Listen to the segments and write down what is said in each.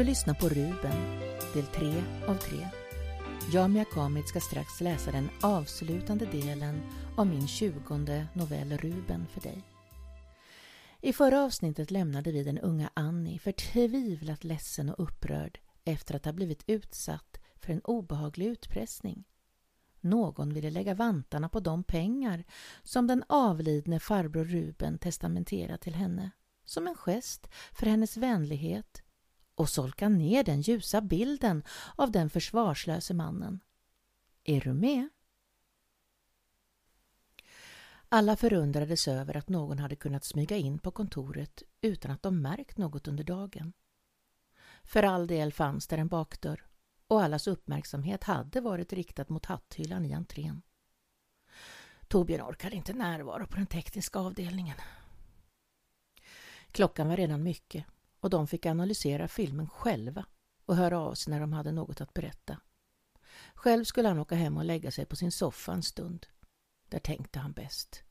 Du lyssnar på Ruben, del 3 av 3. Jag, Mia Kamit, ska strax läsa den avslutande delen av min tjugonde novell Ruben för dig. I förra avsnittet lämnade vi den unga Annie förtvivlat ledsen och upprörd efter att ha blivit utsatt för en obehaglig utpressning. Någon ville lägga vantarna på de pengar som den avlidne farbror Ruben testamenterat till henne som en gest för hennes vänlighet och solka ner den ljusa bilden av den försvarslöse mannen. Är du med? Alla förundrades över att någon hade kunnat smyga in på kontoret utan att de märkt något under dagen. För all del fanns där en bakdörr och allas uppmärksamhet hade varit riktad mot hatthyllan i entrén. Torbjörn orkade inte närvara på den tekniska avdelningen. Klockan var redan mycket och de fick analysera filmen själva och höra av sig när de hade något att berätta. Själv skulle han åka hem och lägga sig på sin soffa en stund. Där tänkte han bäst.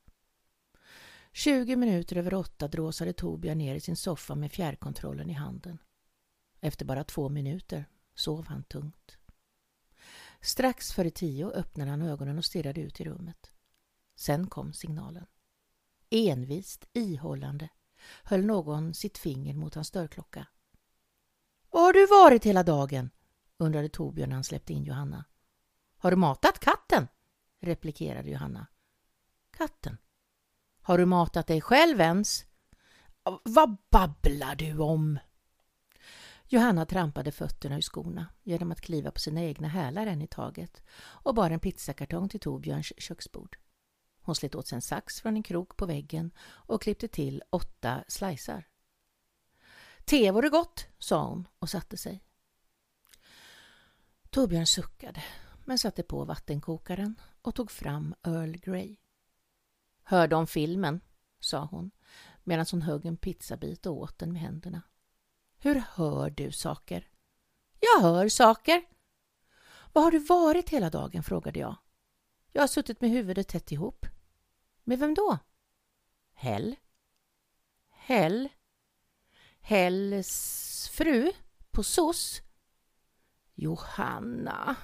20 minuter över åtta dråsade Torbjörn ner i sin soffa med fjärrkontrollen i handen. Efter bara två minuter sov han tungt. Strax före tio öppnade han ögonen och stirrade ut i rummet. Sen kom signalen. Envist, ihållande, höll någon sitt finger mot hans dörrklocka. Var har du varit hela dagen? undrade Torbjörn när han släppte in Johanna. Har du matat katten? replikerade Johanna. Katten? Har du matat dig själv ens? Vad babblar du om? Johanna trampade fötterna ur skorna genom att kliva på sina egna hälar en i taget och bar en pizzakartong till Torbjörns köksbord. Hon slet åt sig en sax från en krok på väggen och klippte till åtta slicer. Te vore gott, sa hon och satte sig. Torbjörn suckade men satte på vattenkokaren och tog fram Earl Grey. Hörde om filmen, sa hon medan hon högg en pizzabit och åt den med händerna. Hur hör du saker? Jag hör saker. Var har du varit hela dagen? frågade jag. Jag har suttit med huvudet tätt ihop. Med vem då? Hell. Hell? Hells fru? På SOS? Johanna.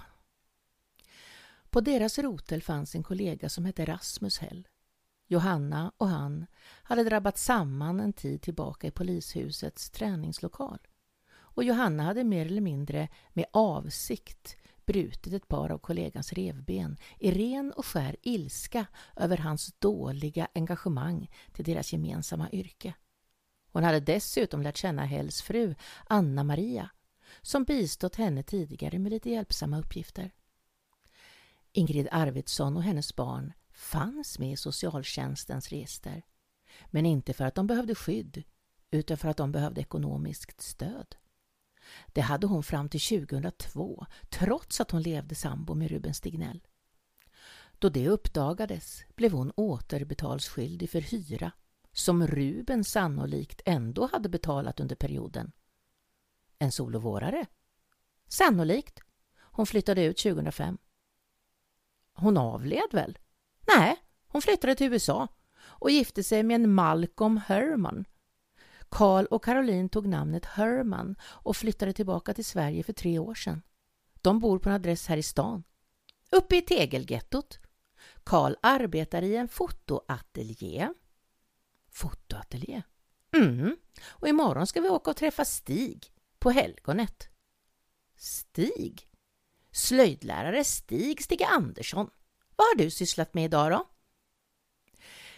På deras rotel fanns en kollega som hette Rasmus Hell. Johanna och han hade drabbat samman en tid tillbaka i polishusets träningslokal. Och Johanna hade mer eller mindre med avsikt brutit ett par av kollegans revben i ren och skär ilska över hans dåliga engagemang till deras gemensamma yrke. Hon hade dessutom lärt känna Hells fru, Anna-Maria, som bistått henne tidigare med lite hjälpsamma uppgifter. Ingrid Arvidsson och hennes barn fanns med i socialtjänstens register, men inte för att de behövde skydd utan för att de behövde ekonomiskt stöd. Det hade hon fram till 2002, trots att hon levde sambo med Ruben Stignell. Då det uppdagades blev hon återbetalsskyldig för hyra som Ruben sannolikt ändå hade betalat under perioden. En solovårare? Sannolikt. Hon flyttade ut 2005. Hon avled väl? Nej, hon flyttade till USA och gifte sig med en Malcolm Herman Karl och Caroline tog namnet Herman och flyttade tillbaka till Sverige för tre år sedan. De bor på en adress här i stan. Uppe i tegelgettot. Karl arbetar i en fotoateljé. Fotoateljé? Mm. Och imorgon ska vi åka och träffa Stig på helgonet. Stig? Slöjdlärare Stig Stigge Andersson. Vad har du sysslat med idag då?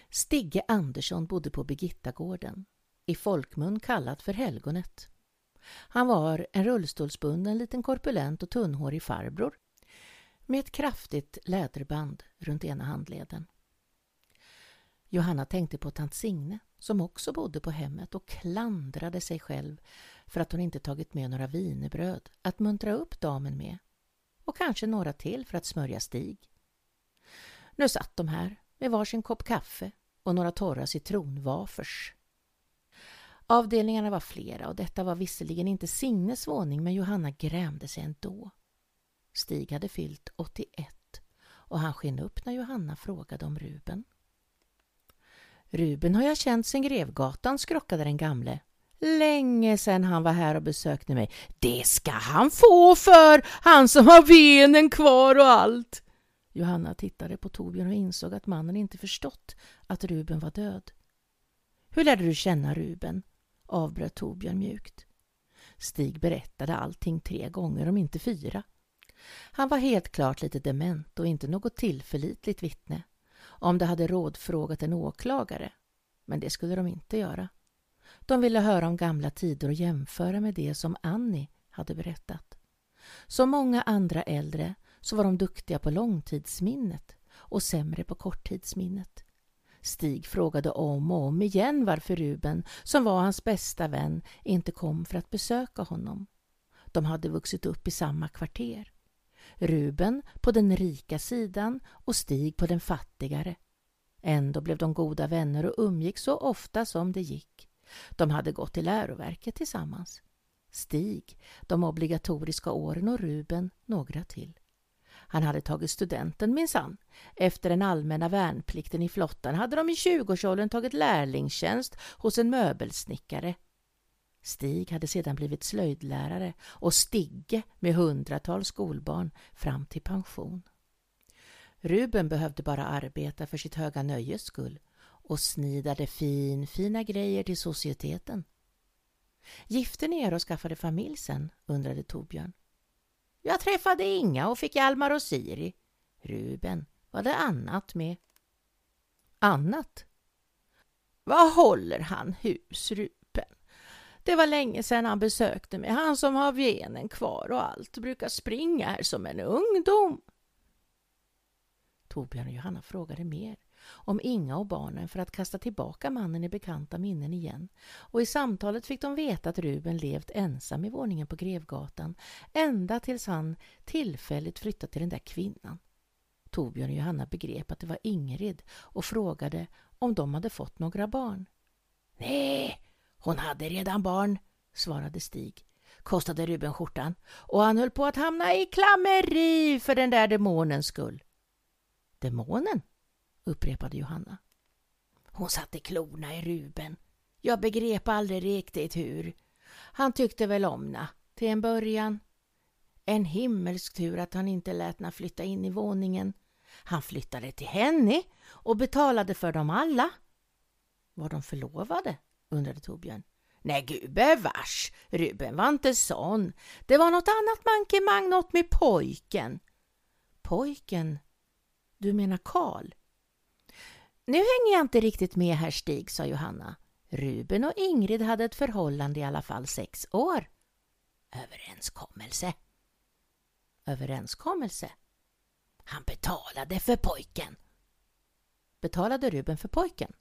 Stigge Andersson bodde på Birgittagården i folkmun kallat för helgonet. Han var en rullstolsbunden liten korpulent och tunnhårig farbror med ett kraftigt läderband runt ena handleden. Johanna tänkte på tant Signe som också bodde på hemmet och klandrade sig själv för att hon inte tagit med några vinerbröd att muntra upp damen med och kanske några till för att smörja Stig. Nu satt de här med varsin kopp kaffe och några torra citronwafers Avdelningarna var flera och detta var visserligen inte Signes våning men Johanna grämde sig ändå. Stig hade fyllt 81 och han sken upp när Johanna frågade om Ruben. Ruben har jag känt sen Grevgatan, skrockade den gamle. Länge sedan han var här och besökte mig. Det ska han få för, han som har benen kvar och allt. Johanna tittade på Torbjörn och insåg att mannen inte förstått att Ruben var död. Hur lärde du känna Ruben? Avbröt Torbjörn mjukt. Stig berättade allting tre gånger, om inte fyra. Han var helt klart lite dement och inte något tillförlitligt vittne. Om de hade rådfrågat en åklagare. Men det skulle de inte göra. De ville höra om gamla tider och jämföra med det som Annie hade berättat. Som många andra äldre så var de duktiga på långtidsminnet och sämre på korttidsminnet. Stig frågade om och om igen varför Ruben, som var hans bästa vän, inte kom för att besöka honom. De hade vuxit upp i samma kvarter. Ruben på den rika sidan och Stig på den fattigare. Ändå blev de goda vänner och umgick så ofta som det gick. De hade gått till läroverket tillsammans. Stig, de obligatoriska åren och Ruben några till. Han hade tagit studenten minsann. Efter den allmänna värnplikten i flottan hade de i 20-årsåldern tagit lärlingstjänst hos en möbelsnickare. Stig hade sedan blivit slöjdlärare och Stigge med hundratals skolbarn fram till pension. Ruben behövde bara arbeta för sitt höga nöjes skull och snidade fin, fina grejer till societeten. Gifte ni er och skaffade familj sen? undrade Torbjörn. Jag träffade Inga och fick Almar och Siri. Ruben, var det annat med? Annat? Vad håller han hus, Ruben? Det var länge sedan han besökte mig, han som har venen kvar och allt, brukar springa här som en ungdom. Torbjörn och Johanna frågade mer om Inga och barnen för att kasta tillbaka mannen i bekanta minnen igen. Och i samtalet fick de veta att Ruben levt ensam i våningen på Grevgatan ända tills han tillfälligt flyttat till den där kvinnan. Torbjörn och Johanna begrep att det var Ingrid och frågade om de hade fått några barn. Nej, hon hade redan barn, svarade Stig. Kostade Ruben skjortan och han höll på att hamna i klammeri för den där demonens skull. Demonen? Upprepade Johanna. Hon satte klorna i Ruben. Jag begrep aldrig riktigt hur. Han tyckte väl om na, till en början. En himmelsk tur att han inte lät henne flytta in i våningen. Han flyttade till henne och betalade för dem alla. Var de förlovade? undrade Torbjörn. Nej, gubevars, Ruben var inte sån. Det var något annat mankemang, något med pojken. Pojken? Du menar Karl? Nu hänger jag inte riktigt med här Stig, sa Johanna. Ruben och Ingrid hade ett förhållande i alla fall sex år. Överenskommelse. Överenskommelse? Han betalade för pojken. Betalade Ruben för pojken?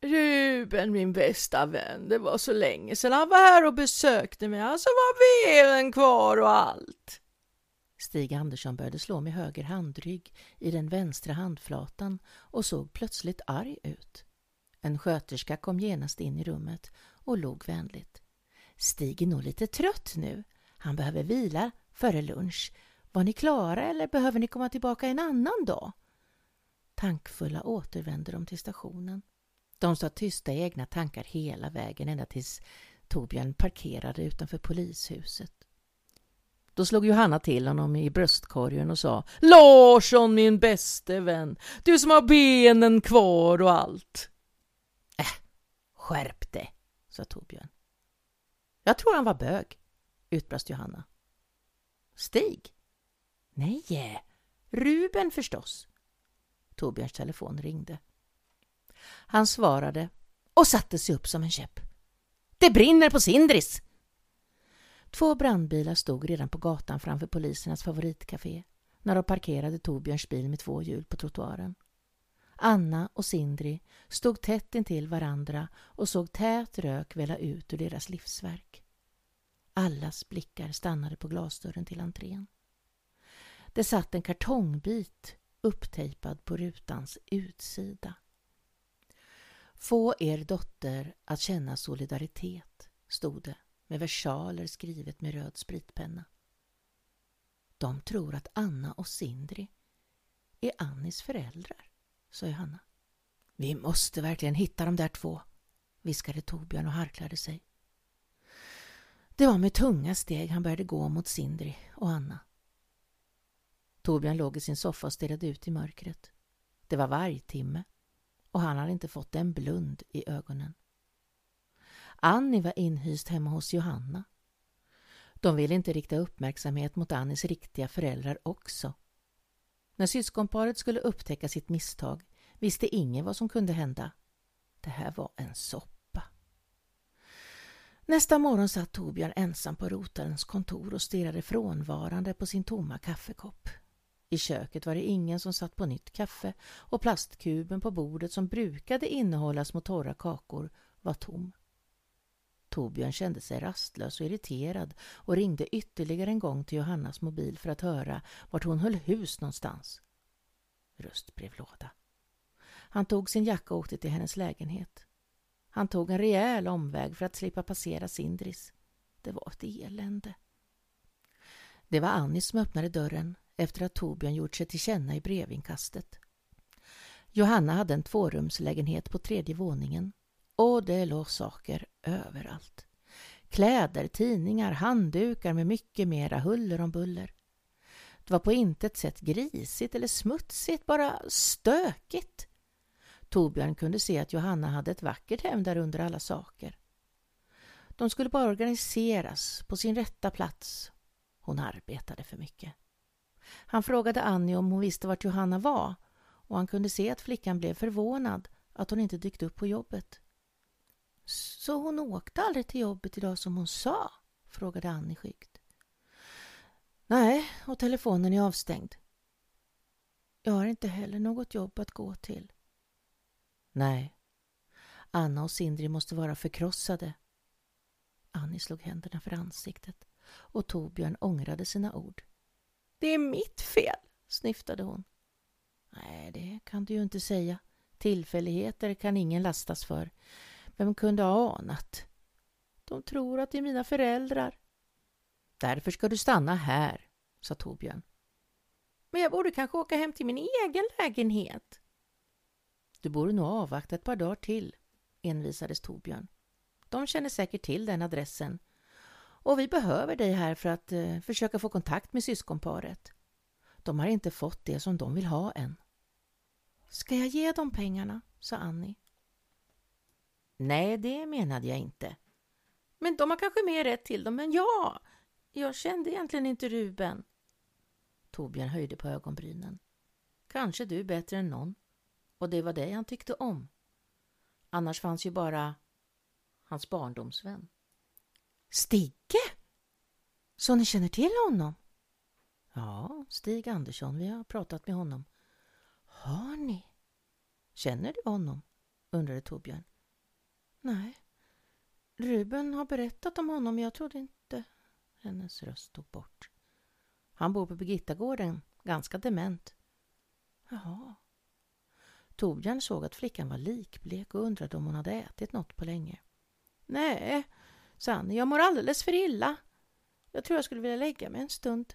Ruben, min bästa vän, det var så länge sedan han var här och besökte mig. Alltså var benen kvar och allt. Stig Andersson började slå med höger handrygg i den vänstra handflatan och såg plötsligt arg ut. En sköterska kom genast in i rummet och log vänligt. Stig är nog lite trött nu. Han behöver vila före lunch. Var ni klara eller behöver ni komma tillbaka en annan dag? Tankfulla återvände de till stationen. De sa tysta i egna tankar hela vägen ända tills Torbjörn parkerade utanför polishuset. Då slog Johanna till honom i bröstkorgen och sa Larsson min bäste vän, du som har benen kvar och allt. Äh, skärp dig, sa Torbjörn. Jag tror han var bög, utbrast Johanna. Stig? Nej, Ruben förstås. Torbjörns telefon ringde. Han svarade och satte sig upp som en käpp. Det brinner på Sindris! Två brandbilar stod redan på gatan framför polisernas favoritcafé när de parkerade Torbjörns bil med två hjul på trottoaren. Anna och Sindri stod tätt intill varandra och såg tät rök välla ut ur deras livsverk. Allas blickar stannade på glasdörren till entrén. Det satt en kartongbit upptejpad på rutans utsida. Få er dotter att känna solidaritet, stod det med versaler skrivet med röd spritpenna. De tror att Anna och Sindri är Annis föräldrar, sa Johanna. Vi måste verkligen hitta de där två, viskade Torbjörn och harklade sig. Det var med tunga steg han började gå mot Sindri och Anna. Torbjörn låg i sin soffa och stirrade ut i mörkret. Det var vargtimme och han hade inte fått en blund i ögonen. Annie var inhyst hemma hos Johanna. De ville inte rikta uppmärksamhet mot Annies riktiga föräldrar också. När syskonparet skulle upptäcka sitt misstag visste ingen vad som kunde hända. Det här var en soppa. Nästa morgon satt Torbjörn ensam på rotarens kontor och stirrade frånvarande på sin tomma kaffekopp. I köket var det ingen som satt på nytt kaffe och plastkuben på bordet som brukade innehålla små torra kakor var tom. Torbjörn kände sig rastlös och irriterad och ringde ytterligare en gång till Johannas mobil för att höra vart hon höll hus någonstans. Röstbrevlåda. Han tog sin jacka och åkte till hennes lägenhet. Han tog en rejäl omväg för att slippa passera Sindris. Det var ett elände. Det var Annie som öppnade dörren efter att Torbjörn gjort sig till känna i brevinkastet. Johanna hade en tvårumslägenhet på tredje våningen och det låg saker överallt. Kläder, tidningar, handdukar med mycket mera huller om buller. Det var på intet sätt grisigt eller smutsigt, bara stökigt. Torbjörn kunde se att Johanna hade ett vackert hem där under alla saker. De skulle bara organiseras på sin rätta plats. Hon arbetade för mycket. Han frågade Annie om hon visste vart Johanna var och han kunde se att flickan blev förvånad att hon inte dykt upp på jobbet. Så hon åkte aldrig till jobbet idag som hon sa? frågade Annie skyggt. Nej, och telefonen är avstängd. Jag har inte heller något jobb att gå till. Nej, Anna och Sindri måste vara förkrossade. Annie slog händerna för ansiktet och Torbjörn ångrade sina ord. Det är mitt fel, snyftade hon. Nej, det kan du ju inte säga. Tillfälligheter kan ingen lastas för. Vem kunde ha anat? De tror att det är mina föräldrar. Därför ska du stanna här, sa Torbjörn. Men jag borde kanske åka hem till min egen lägenhet. Du borde nog avvakta ett par dagar till, envisades Torbjörn. De känner säkert till den adressen och vi behöver dig här för att eh, försöka få kontakt med syskonparet. De har inte fått det som de vill ha än. Ska jag ge dem pengarna? sa Annie. Nej, det menade jag inte. Men de har kanske mer rätt till dem än jag. Jag kände egentligen inte Ruben. Torbjörn höjde på ögonbrynen. Kanske du bättre än någon. Och det var det han tyckte om. Annars fanns ju bara hans barndomsvän. Stigge? Så ni känner till honom? Ja, Stig Andersson. Vi har pratat med honom. Har ni? Känner du honom? undrade Torbjörn. Nej. Ruben har berättat om honom, jag trodde inte... Hennes röst tog bort. Han bor på Birgittagården, ganska dement. Jaha. Torbjörn såg att flickan var likblek och undrade om hon hade ätit något på länge. Nej, sa han. Jag mår alldeles för illa. Jag tror jag skulle vilja lägga mig en stund.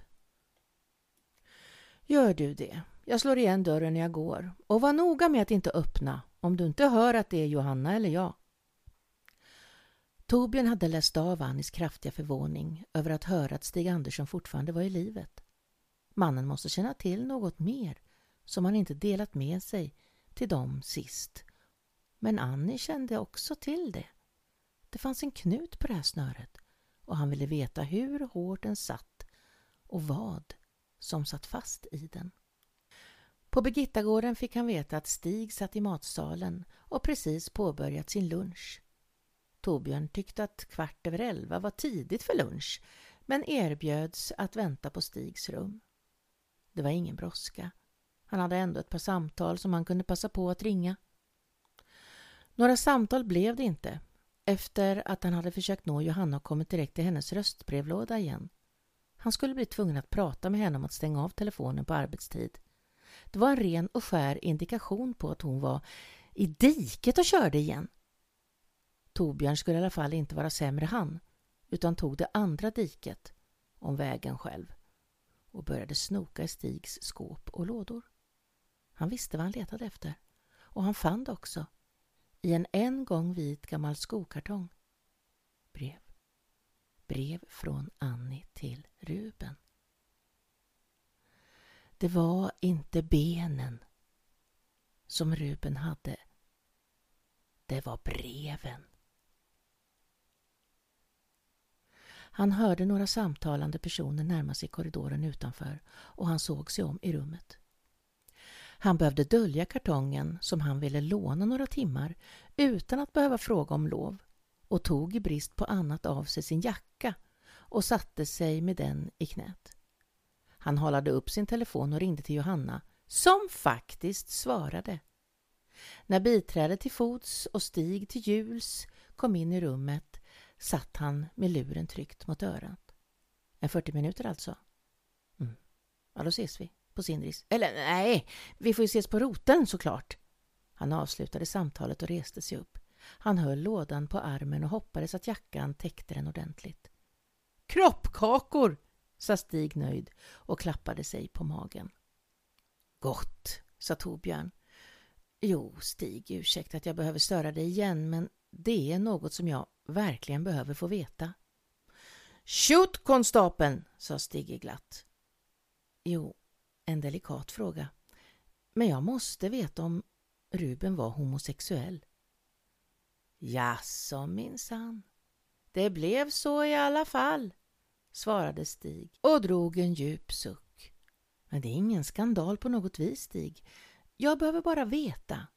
Gör du det. Jag slår igen dörren när jag går. Och var noga med att inte öppna om du inte hör att det är Johanna eller jag. Torbjörn hade läst av Annis kraftiga förvåning över att höra att Stig Andersson fortfarande var i livet. Mannen måste känna till något mer som han inte delat med sig till dem sist. Men Annie kände också till det. Det fanns en knut på det här snöret och han ville veta hur hårt den satt och vad som satt fast i den. På Birgittagården fick han veta att Stig satt i matsalen och precis påbörjat sin lunch. Torbjörn tyckte att kvart över elva var tidigt för lunch men erbjöds att vänta på Stigs rum. Det var ingen brådska. Han hade ändå ett par samtal som han kunde passa på att ringa. Några samtal blev det inte efter att han hade försökt nå Johanna och kommit direkt till hennes röstbrevlåda igen. Han skulle bli tvungen att prata med henne om att stänga av telefonen på arbetstid. Det var en ren och skär indikation på att hon var i diket och körde igen. Torbjörn skulle i alla fall inte vara sämre han, utan tog det andra diket om vägen själv och började snoka i Stigs skåp och lådor. Han visste vad han letade efter och han fann det också i en en gång vit gammal skokartong. Brev. Brev från Annie till Ruben. Det var inte benen som Ruben hade. Det var breven. Han hörde några samtalande personer närma sig korridoren utanför och han såg sig om i rummet. Han behövde dölja kartongen som han ville låna några timmar utan att behöva fråga om lov och tog i brist på annat av sig sin jacka och satte sig med den i knät. Han halade upp sin telefon och ringde till Johanna som faktiskt svarade. När biträdet till fots och Stig till hjuls kom in i rummet satt han med luren tryckt mot örat. En 40 minuter alltså. Mm. Ja, då ses vi på Sindris. Eller nej, vi får ju ses på roten såklart. Han avslutade samtalet och reste sig upp. Han höll lådan på armen och hoppades att jackan täckte den ordentligt. Kroppkakor, sa Stig nöjd och klappade sig på magen. Gott, sa Torbjörn. Jo, Stig, ursäkta att jag behöver störa dig igen, men det är något som jag verkligen behöver få veta. Shoot, konstapeln, sa Stigge glatt. Jo, en delikat fråga. Men jag måste veta om Ruben var homosexuell. Jaså minsann. Det blev så i alla fall, svarade Stig och drog en djup suck. Men det är ingen skandal på något vis, Stig. Jag behöver bara veta.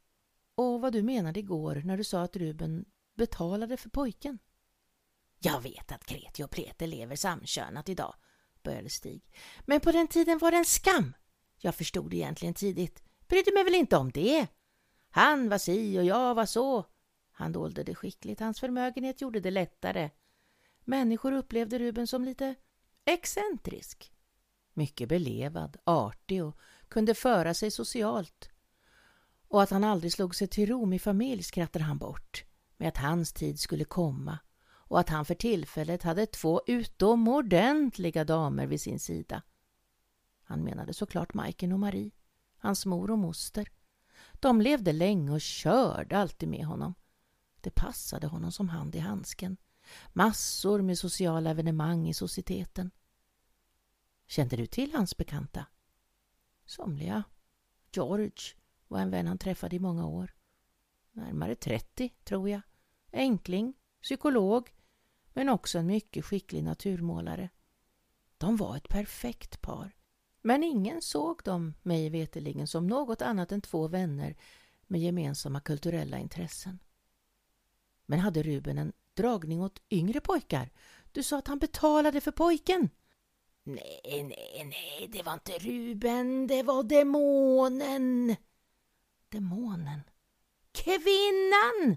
Och vad du menade igår när du sa att Ruben betalade för pojken. Jag vet att Kreti och Plete lever samkönat idag, började Stig. Men på den tiden var det en skam. Jag förstod egentligen tidigt. Brydde mig väl inte om det. Han var si och jag var så. Han dolde det skickligt. Hans förmögenhet gjorde det lättare. Människor upplevde Ruben som lite excentrisk. Mycket belevad, artig och kunde föra sig socialt. Och att han aldrig slog sig till ro med familj skrattade han bort med att hans tid skulle komma och att han för tillfället hade två utomordentliga damer vid sin sida. Han menade såklart Majken och Marie, hans mor och moster. De levde länge och körde alltid med honom. Det passade honom som hand i handsken. Massor med sociala evenemang i societeten. Kände du till hans bekanta? Somliga. George var en vän han träffade i många år. Närmare 30, tror jag. Enkling, psykolog, men också en mycket skicklig naturmålare. De var ett perfekt par. Men ingen såg dem, mig veteligen, som något annat än två vänner med gemensamma kulturella intressen. Men hade Ruben en dragning åt yngre pojkar? Du sa att han betalade för pojken. Nej, nej, nej, det var inte Ruben, det var demonen. Demonen? Kvinnan!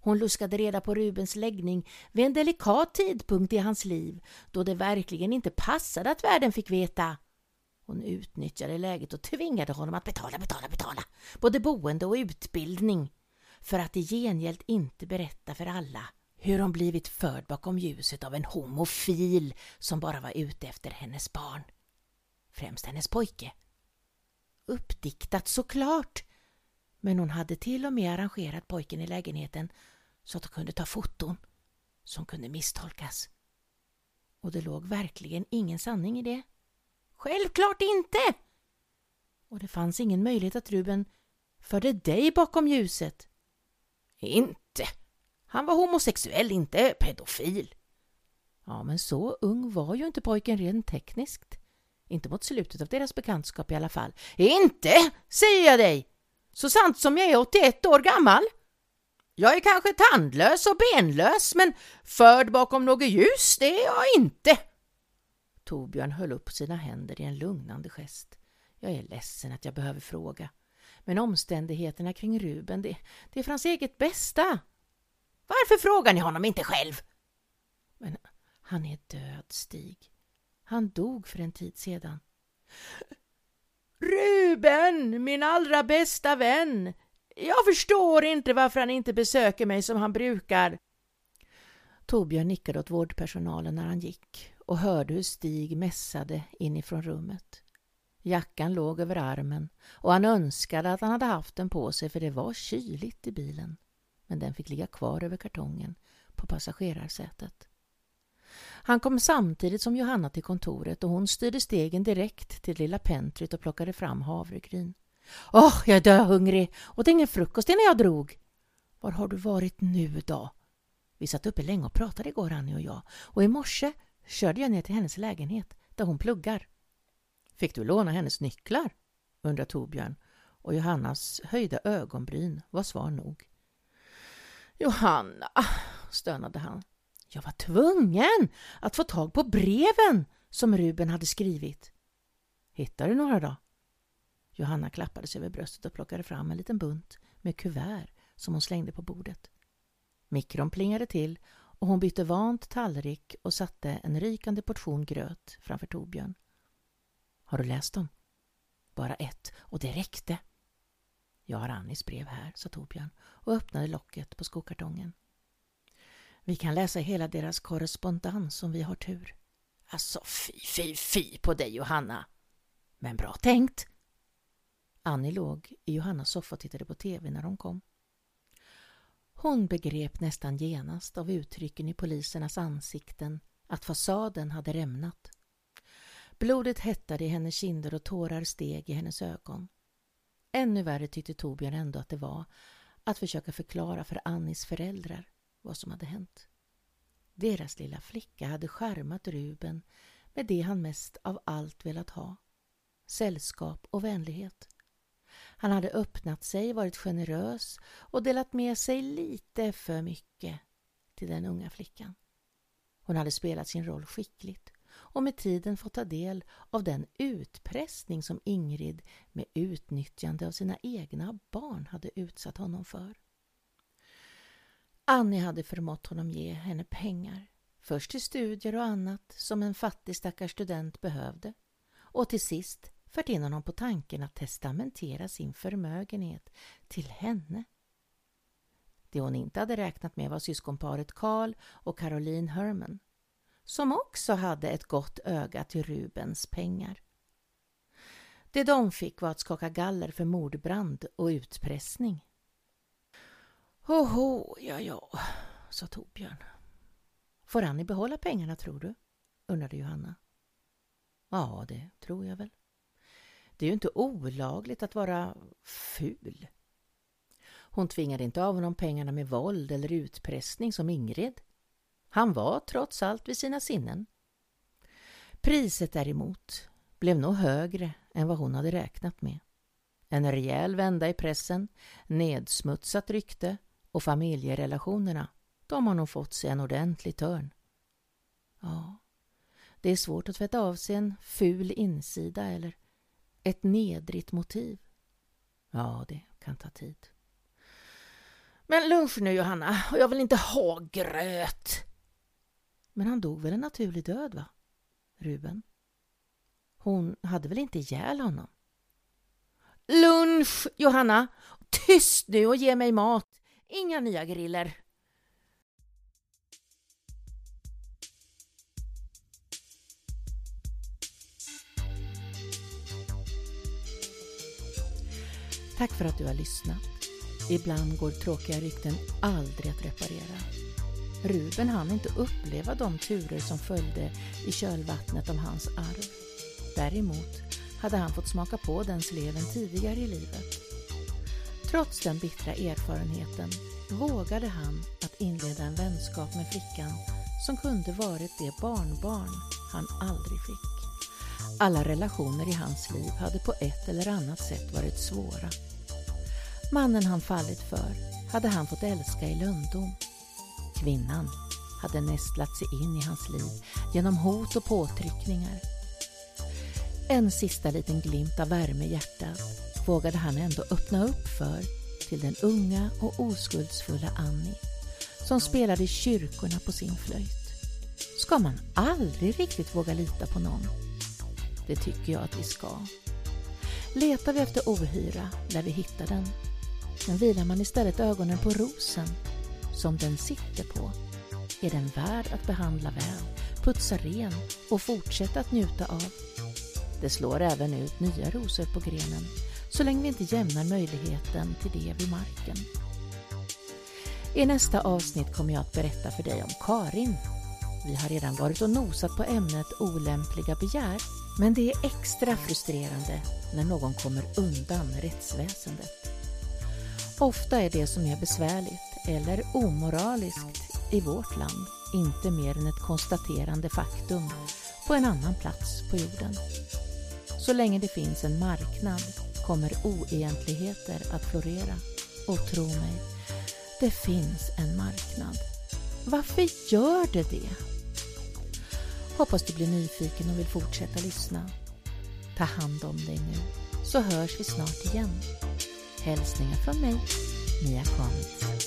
Hon luskade reda på Rubens läggning vid en delikat tidpunkt i hans liv då det verkligen inte passade att världen fick veta. Hon utnyttjade läget och tvingade honom att betala, betala, betala både boende och utbildning för att i gengäld inte berätta för alla hur hon blivit förd bakom ljuset av en homofil som bara var ute efter hennes barn. Främst hennes pojke. Uppdiktat såklart, men hon hade till och med arrangerat pojken i lägenheten så att de kunde ta foton som kunde misstolkas. Och det låg verkligen ingen sanning i det. Självklart inte! Och det fanns ingen möjlighet att Ruben förde dig bakom ljuset. Inte? Han var homosexuell, inte pedofil. Ja, men så ung var ju inte pojken rent tekniskt. Inte mot slutet av deras bekantskap i alla fall. Inte, säger jag dig! Så sant som jag är 81 år gammal. Jag är kanske tandlös och benlös, men förd bakom något ljus, det är jag inte. Torbjörn höll upp sina händer i en lugnande gest. Jag är ledsen att jag behöver fråga. Men omständigheterna kring Ruben, det, det är för hans eget bästa. Varför frågar ni honom inte själv? Men han är död, Stig. Han dog för en tid sedan. Ruben, min allra bästa vän! Jag förstår inte varför han inte besöker mig som han brukar. Torbjörn nickade åt vårdpersonalen när han gick och hörde hur Stig mässade inifrån rummet. Jackan låg över armen och han önskade att han hade haft den på sig för det var kyligt i bilen. Men den fick ligga kvar över kartongen på passagerarsätet. Han kom samtidigt som Johanna till kontoret och hon styrde stegen direkt till lilla pentryt och plockade fram havregryn. Åh, oh, jag är döhungrig! Åt ingen frukost innan jag drog. Var har du varit nu då? Vi satt uppe länge och pratade igår, Annie och jag. Och i morse körde jag ner till hennes lägenhet, där hon pluggar. Fick du låna hennes nycklar? undrade Torbjörn och Johannas höjda ögonbryn var svar nog. Johanna, stönade han. Jag var tvungen att få tag på breven som Ruben hade skrivit. Hittade du några då? Johanna klappade sig över bröstet och plockade fram en liten bunt med kuvert som hon slängde på bordet. Mikron plingade till och hon bytte vant tallrik och satte en rykande portion gröt framför Torbjörn. Har du läst dem? Bara ett, och det räckte. Jag har Annis brev här, sa Torbjörn och öppnade locket på skokartongen. Vi kan läsa hela deras korrespondens om vi har tur. Alltså fy, fy, fy på dig Johanna! Men bra tänkt! Annie låg i Johannas soffa och tittade på tv när de kom. Hon begrep nästan genast av uttrycken i polisernas ansikten att fasaden hade rämnat. Blodet hettade i hennes kinder och tårar steg i hennes ögon. Ännu värre tyckte Torbjörn ändå att det var att försöka förklara för Annis föräldrar vad som hade hänt. Deras lilla flicka hade skärmat Ruben med det han mest av allt velat ha. Sällskap och vänlighet. Han hade öppnat sig, varit generös och delat med sig lite för mycket till den unga flickan. Hon hade spelat sin roll skickligt och med tiden fått ta del av den utpressning som Ingrid med utnyttjande av sina egna barn hade utsatt honom för. Annie hade förmått honom ge henne pengar, först till studier och annat som en fattig stackars student behövde och till sist fört in honom på tanken att testamentera sin förmögenhet till henne. Det hon inte hade räknat med var syskonparet Karl och Caroline Herman som också hade ett gott öga till Rubens pengar. Det de fick var att skaka galler för mordbrand och utpressning. Hoho, ja ja, sa Torbjörn. Får Annie behålla pengarna tror du? undrade Johanna. Ja, det tror jag väl. Det är ju inte olagligt att vara ful. Hon tvingade inte av honom pengarna med våld eller utpressning som Ingrid. Han var trots allt vid sina sinnen. Priset däremot blev nog högre än vad hon hade räknat med. En rejäl vända i pressen, nedsmutsat rykte och familjerelationerna, de har nog fått sig en ordentlig törn. Ja, det är svårt att tvätta av sig en ful insida eller ett nedrigt motiv. Ja, det kan ta tid. Men lunch nu Johanna, och jag vill inte ha gröt. Men han dog väl en naturlig död, va? Ruben. Hon hade väl inte ihjäl honom? Lunch, Johanna! Tyst nu och ge mig mat! Inga nya griller. Tack för att du har lyssnat. Ibland går tråkiga rykten aldrig att reparera. Ruben hann inte uppleva de turer som följde i kölvattnet om hans arv. Däremot hade han fått smaka på den sleven tidigare i livet. Trots den bittra erfarenheten vågade han att inleda en vänskap med flickan som kunde varit det barnbarn han aldrig fick. Alla relationer i hans liv hade på ett eller annat sätt varit svåra. Mannen han fallit för hade han fått älska i lönndom Kvinnan hade nästlat sig in i hans liv genom hot och påtryckningar. En sista liten glimt av värme i hjärtat vågade han ändå öppna upp för till den unga och oskuldsfulla Annie som spelade i kyrkorna på sin flöjt. Ska man aldrig riktigt våga lita på någon? Det tycker jag att vi ska. Letar vi efter ohyra lär vi hitta den. Men vilar man istället ögonen på rosen som den sitter på är den värd att behandla väl, putsa ren och fortsätta att njuta av. Det slår även ut nya rosor på grenen så länge vi inte jämnar möjligheten till det vid marken. I nästa avsnitt kommer jag att berätta för dig om Karin. Vi har redan varit och nosat på ämnet olämpliga begär, men det är extra frustrerande när någon kommer undan rättsväsendet. Ofta är det som är besvärligt eller omoraliskt i vårt land inte mer än ett konstaterande faktum på en annan plats på jorden. Så länge det finns en marknad kommer oegentligheter att florera. Och tro mig, det finns en marknad. Varför gör det det? Hoppas du blir nyfiken och vill fortsätta lyssna. Ta hand om dig nu, så hörs vi snart igen. Hälsningar från mig, Mia Kamitz.